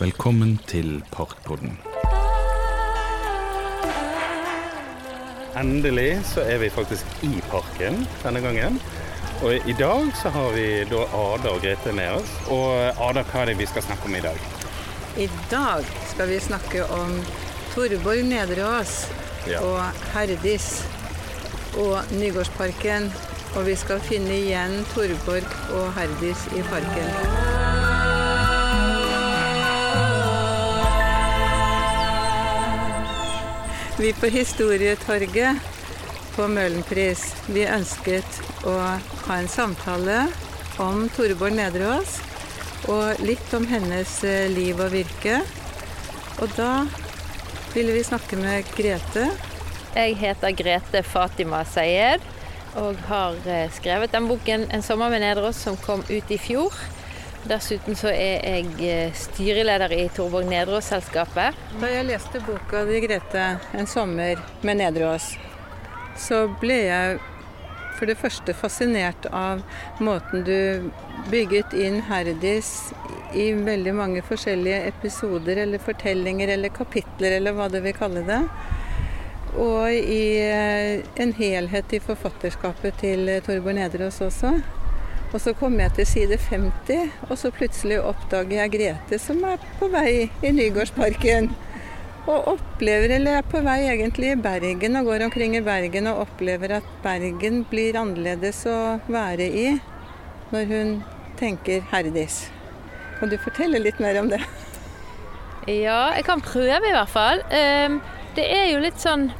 Velkommen til Parkpodden. Endelig så er vi faktisk i parken denne gangen. Og i dag så har vi da Ada og Grete med oss. Og Ada, hva er det vi skal snakke om i dag? I dag skal vi snakke om Torborg Nedreås Ja. og Herdis og Nygårdsparken. Og vi skal finne igjen Torborg og Herdis i parken. Vi på Historietorget på Møhlenpris, vi ønsket å ha en samtale om Toreborg Nedreås og litt om hennes eh, liv og virke. Og da ville vi snakke med Grete. Jeg heter Grete Fatima Sayed og har eh, skrevet den boken 'En sommer med Nedreås' som kom ut i fjor. Dessuten så er jeg eh, styreleder i Torborg Nedreås-selskapet. Da jeg leste boka di, Grete, 'En sommer med Nedreås', så ble jeg for det første fascinert av måten du bygget inn Herdis i veldig mange forskjellige episoder eller fortellinger eller kapitler eller hva du vil kalle det. Og i eh, en helhet i forfatterskapet til eh, Torborg Nedreås også. Og så kom jeg til side 50, og så plutselig oppdager jeg Grete som er på vei i Nygårdsparken. Og opplever, eller er på vei egentlig i Bergen og går omkring i Bergen og opplever at Bergen blir annerledes å være i når hun tenker Herdis. Kan du fortelle litt mer om det? Ja, jeg kan prøve i hvert fall. Ehm, Det er jo litt sånn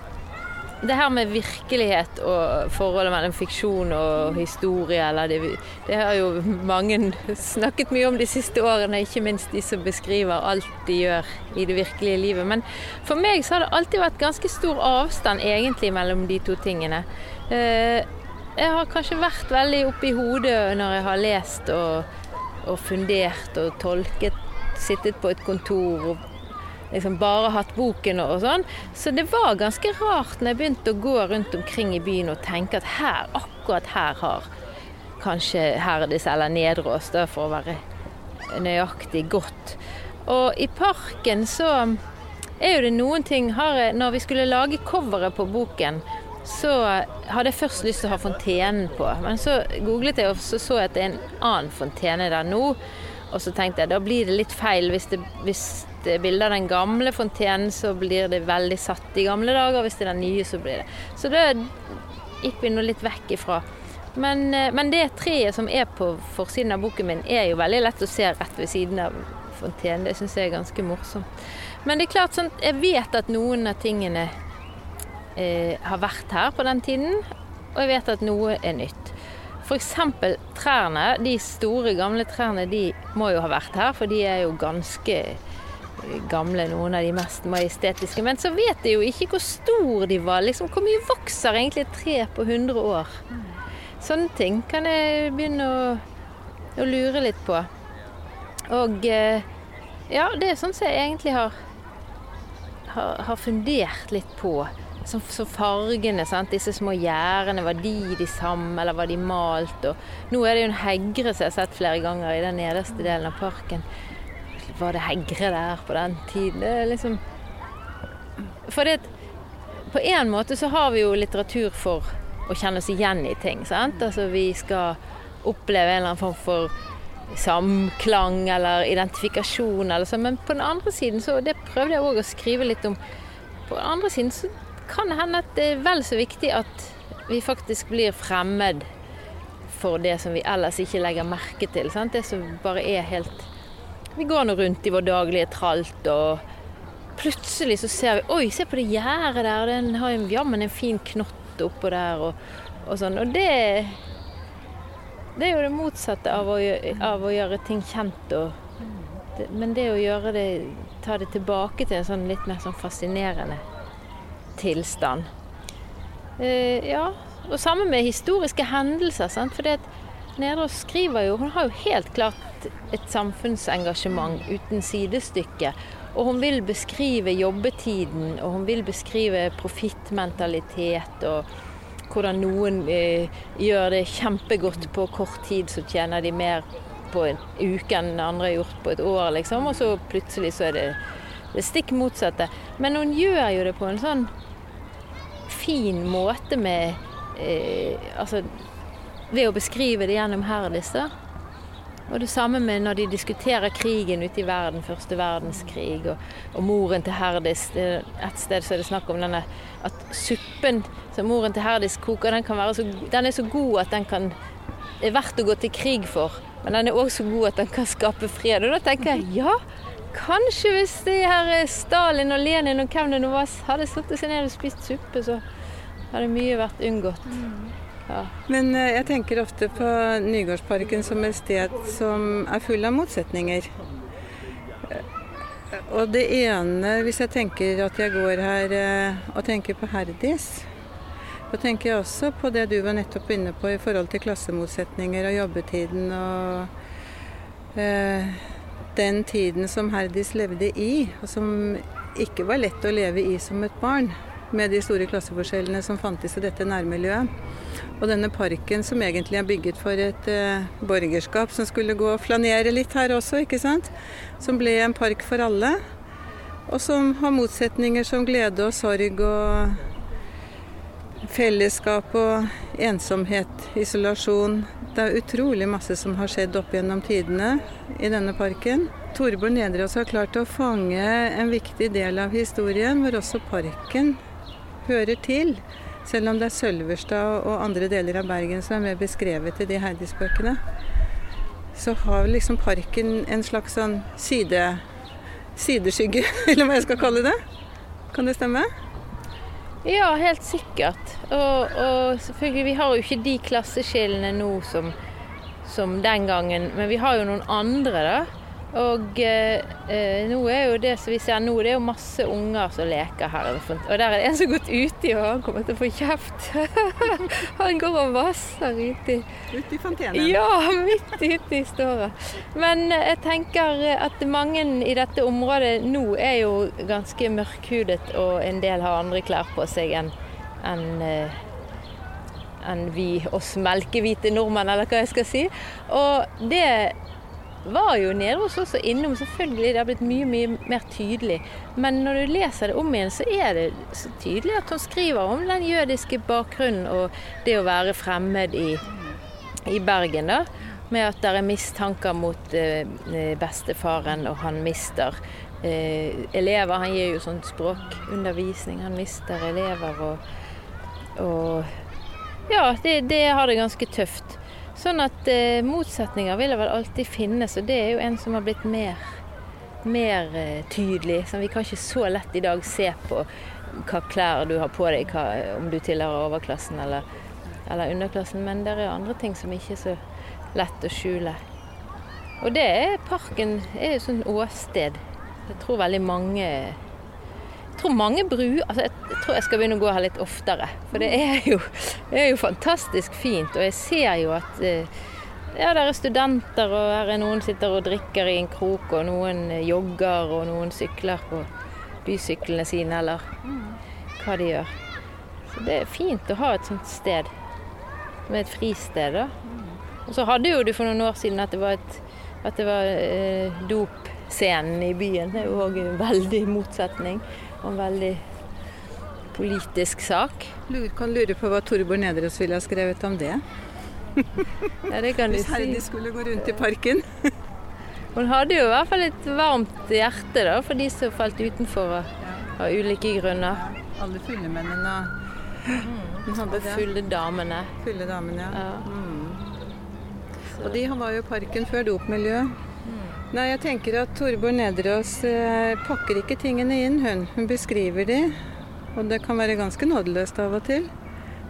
det her med virkelighet og forholdet mellom fiksjon og historie, det, det har jo mange snakket mye om de siste årene, ikke minst de som beskriver alt de gjør i det virkelige livet. Men for meg så har det alltid vært ganske stor avstand egentlig mellom de to tingene. Eh, Jeg har kanskje vært veldig oppi hodet når jeg har lest og, og fundert og tolket, sittet på et kontor og liksom bare hatt boken og sånn. Så det var ganske rart når jeg begynte å gå rundt omkring i byen og tenke at her, akkurat her har kanskje Herdis eller Nedreås, for å være nøyaktig godt. Og i parken så er jo det noen ting jeg, Når vi skulle lage coveret på boken, så hadde jeg først lyst til å ha fontenen på. Men så googlet jeg og så så jeg at det er en annen fontene der nå. Og så tenkte jeg da blir det litt feil hvis det, hvis det er bilde av den gamle fontenen, så blir det veldig satt i gamle dager. Hvis det er den nye, så blir det Så da gikk vi nå litt vekk ifra. Men, eh, men det treet som er på forsiden av boken min, er jo veldig lett å se rett ved siden av fontenen. Det syns jeg er ganske morsomt. Men det er klart sånn, jeg vet at noen av tingene eh, har vært her på den tiden, og jeg vet at noe er nytt. F.eks. trærne, de store, gamle trærne, de må jo ha vært her, for de er jo ganske gamle, noen av de mest majestetiske. Men så vet jeg jo ikke hvor stor de var. Liksom, hvor mye vokser egentlig et tre på 100 år? Sånne ting kan jeg begynne å, å lure litt på. Og eh, ja, det er sånn som jeg egentlig har, har, har fundert litt på. Som, så fargene, sant? disse små gjerdene, var de de samme, eller var de malt? Og nå er det jo en hegre som jeg har sett flere ganger i den nederste delen av parken. Var det hegre der på den tiden? Det er liksom For det, på en måte så har vi jo litteratur for å kjenne oss igjen i ting. sant? Altså vi skal oppleve en eller annen form for samklang eller identifikasjon eller sånn. Men på den andre siden, så det prøvde jeg òg å skrive litt om. På den andre siden så kan hende at det er vel så viktig at vi faktisk blir fremmed for det som vi ellers ikke legger merke til. Sant? Det som bare er helt Vi går nå rundt i vår daglige tralt, og plutselig så ser vi Oi, se på det gjerdet der, den har jo jammen en fin knott oppå der, og, og sånn. Og det Det er jo det motsatte av å, av å gjøre ting kjent og Men det å gjøre det Ta det tilbake til en sånn litt mer sånn fascinerende tilstand. Eh, ja, og sammen med historiske hendelser. Sant? at Nedreås skriver jo Hun har jo helt klart et samfunnsengasjement uten sidestykke. Og hun vil beskrive jobbetiden, og hun vil beskrive profittmentalitet og hvordan noen eh, gjør det kjempegodt på kort tid, så tjener de mer på en uke enn andre har gjort på et år, liksom. Og så plutselig så er det det stikk motsatte. Men hun gjør jo det på en sånn fin måte med eh, Altså ved å beskrive det gjennom Herdis. Og det samme med når de diskuterer krigen ute i verden, første verdenskrig, og, og moren til Herdis. Et sted så er det snakk om denne at suppen som moren til Herdis koker, den, så, den er så god at den kan er verdt å gå til krig for. Men den er òg så god at den kan skape fred. Og da tenker jeg ja, kanskje hvis de her Stalin og Lenin og hvem det nå var, hadde satt seg ned og spist suppe, så hadde mye vært unngått. Ja. Men eh, jeg tenker ofte på Nygårdsparken som et sted som er full av motsetninger. Og det ene, hvis jeg tenker at jeg går her eh, og tenker på Herdis, da tenker jeg også på det du var nettopp inne på i forhold til klassemotsetninger og jobbetiden og eh, den tiden som Herdis levde i, og som ikke var lett å leve i som et barn med de store klasseforskjellene som fantes i dette nærmiljøet. Og denne parken som egentlig er bygget for et eh, borgerskap som skulle gå og flanere litt her også, ikke sant. Som ble en park for alle. Og som har motsetninger som glede og sorg og fellesskap og ensomhet, isolasjon. Det er utrolig masse som har skjedd opp gjennom tidene i denne parken. Toreborg Nedreås har klart å fange en viktig del av historien, hvor også parken hører til. Selv om det er Sølverstad og andre deler av Bergen som er mer beskrevet i de Heidis-bøkene, så har liksom parken en slags sånn side, sideskygge, eller hva jeg skal kalle det. Kan det stemme? Ja, helt sikkert. Og, og selvfølgelig, vi har jo ikke de klasseskillene nå som, som den gangen, men vi har jo noen andre, da og eh, nå er jo det som vi ser nå, det er jo masse unger som leker her. Og der er det en som har gått uti, og han kommer til å få kjeft. han går og vasser uti. Ute i fontenen? Ja, midt ute i han. Men jeg tenker at mange i dette området nå er jo ganske mørkhudet, og en del har andre klær på seg enn en, eh, enn vi oss melkehvite nordmenn, eller hva jeg skal si. Og det var jo nede hos oss og innom, selvfølgelig. Det har blitt mye mye mer tydelig. Men når du leser det om igjen, så er det så tydelig at hun skriver om den jødiske bakgrunnen og det å være fremmed i, i Bergen. da, Med at det er mistanker mot eh, bestefaren, og han mister eh, elever. Han gir jo sånn språkundervisning. Han mister elever og, og Ja, det, det har det ganske tøft. Sånn at eh, motsetninger vil vel alltid finnes, og det er jo en som har blitt mer, mer eh, tydelig. Som vi kan ikke så lett i dag se på hva klær du har på deg, hva, om du tilhører overklassen eller, eller, underklassen. Men det er andre ting som ikke er så lett å skjule. Og det er parken er jo sånn åsted. Jeg tror veldig mange jeg tror mange bru... Altså, jeg tror jeg skal begynne å gå her litt oftere. For det er jo, det er jo fantastisk fint. Og jeg ser jo at eh, ja, der er studenter, og her er noen sitter og drikker i en krok, og noen jogger, og noen sykler på bysyklene sine, eller hva de gjør. Så det er fint å ha et sånt sted. Med et fristed, da. Og så hadde jo du for noen år siden at det var, et, at det var eh, dopscenen i byen. Det er jo òg veldig motsetning og en veldig politisk sak. Du kan lure på hva Torbjørn Nedreås ville ha skrevet om det. ja, det kan du. Hvis Herdi skulle gå rundt i parken. Hun hadde jo i hvert fall et varmt hjerte da, for de som falt utenfor av, av ulike grunner. Alle fuglemennene. mm. og fulle damene. Fulle damene, ja. ja. Mm. Og de var jo parken før dopmiljøet. Nei, jeg tenker at Torbjørn Nedreås eh, pakker ikke tingene inn, hun. Hun beskriver de, og det kan være ganske nådeløst av og til.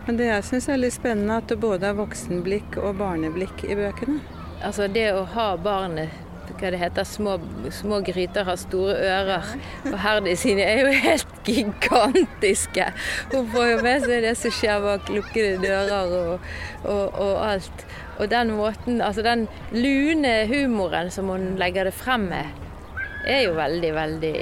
Men det jeg syns er litt spennende, at det både er voksenblikk og barneblikk i bøkene. Altså det å ha barnet hva det heter, små, små gryter har store ører. Og Herdi sine er jo helt gigantiske. Hun får jo med seg det som skjer bak lukkede dører og, og, og alt. Og den måten, altså den lune humoren som hun legger det frem med, er jo veldig, veldig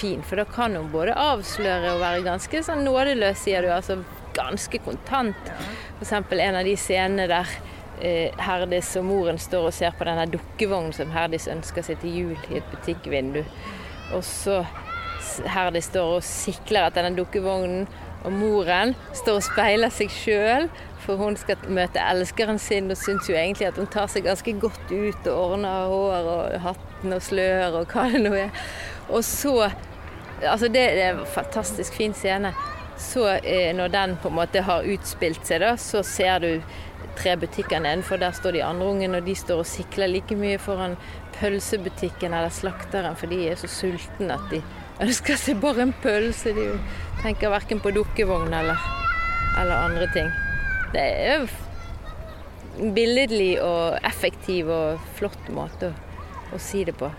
fin. For da kan hun både avsløre og være ganske sånn nådeløs, sier du. Altså ganske kontant. F.eks. en av de scenene der eh, Herdis og moren står og ser på denne dukkevognen som Herdis ønsker seg til jul i et butikkvindu. Og så Herdis står og sikler etter denne dukkevognen, og moren står og speiler seg sjøl, for hun skal møte elskeren sin og syns jo egentlig at hun tar seg ganske godt ut og ordner hår og hatten og slør og hva det nå er. Og så Altså det, det er en fantastisk fin scene. Så eh, når den på en måte har utspilt seg, da, så ser du tre butikker nedenfor. Der står de andre ungene, og de står og sikler like mye foran pølsebutikken eller slakteren, for de er så sultne at de ønsker seg bare en pølse. De tenker verken på dukkevogn eller, eller andre ting. Det er en billedlig og effektiv og flott måte å, å si det på.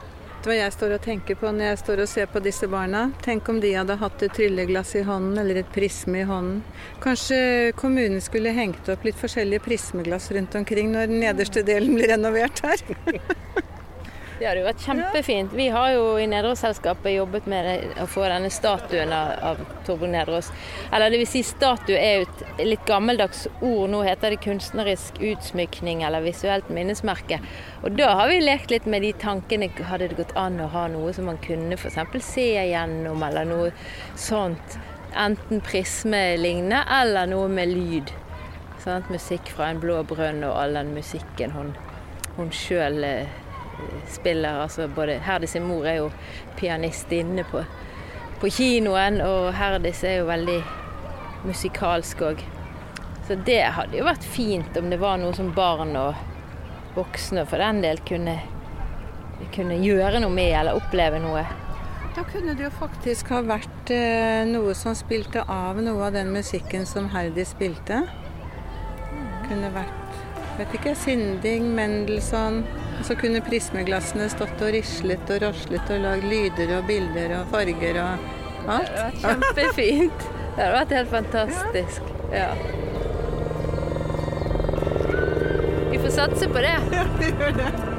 Vet du hva jeg står og tenker på når jeg står og ser på disse barna? Tenk om de hadde hatt et trylleglass i hånden eller et prisme i hånden. Kanskje kommunen skulle hengt opp litt forskjellige prismeglass rundt omkring når den nederste delen blir renovert her. Det hadde jo vært kjempefint. Vi har jo i Nedreås-selskapet jobbet med å få denne statuen av, av Torbjørn Nedreås. Eller det vil si, statue er jo et litt gammeldags ord. Nå heter det kunstnerisk utsmykning eller visuelt minnesmerke. Og da har vi lekt litt med de tankene. Hadde det gått an å ha noe som man kunne f.eks. se gjennom, eller noe sånt. Enten prismelignende eller noe med lyd. Sånn, Musikk fra en blå brønn og all den musikken hun, hun sjøl spiller. Altså både Herdis sin mor er jo pianist inne på, på kinoen, og Herdis er jo veldig musikalsk òg. Så det hadde jo vært fint om det var noe som barn og voksne for den del kunne, kunne gjøre noe med eller oppleve noe. Da kunne det jo faktisk ha vært eh, noe som spilte av noe av den musikken som Herdi spilte. Kunne vært vet ikke, Sinding, Mendelssohn. Og så kunne prismeglassene stått og rislet og raslet og lagd lyder og bilder og farger og alt. Det var kjempefint. Det hadde vært helt fantastisk. Ja. Vi får satse på det. Ja, vi gjør det.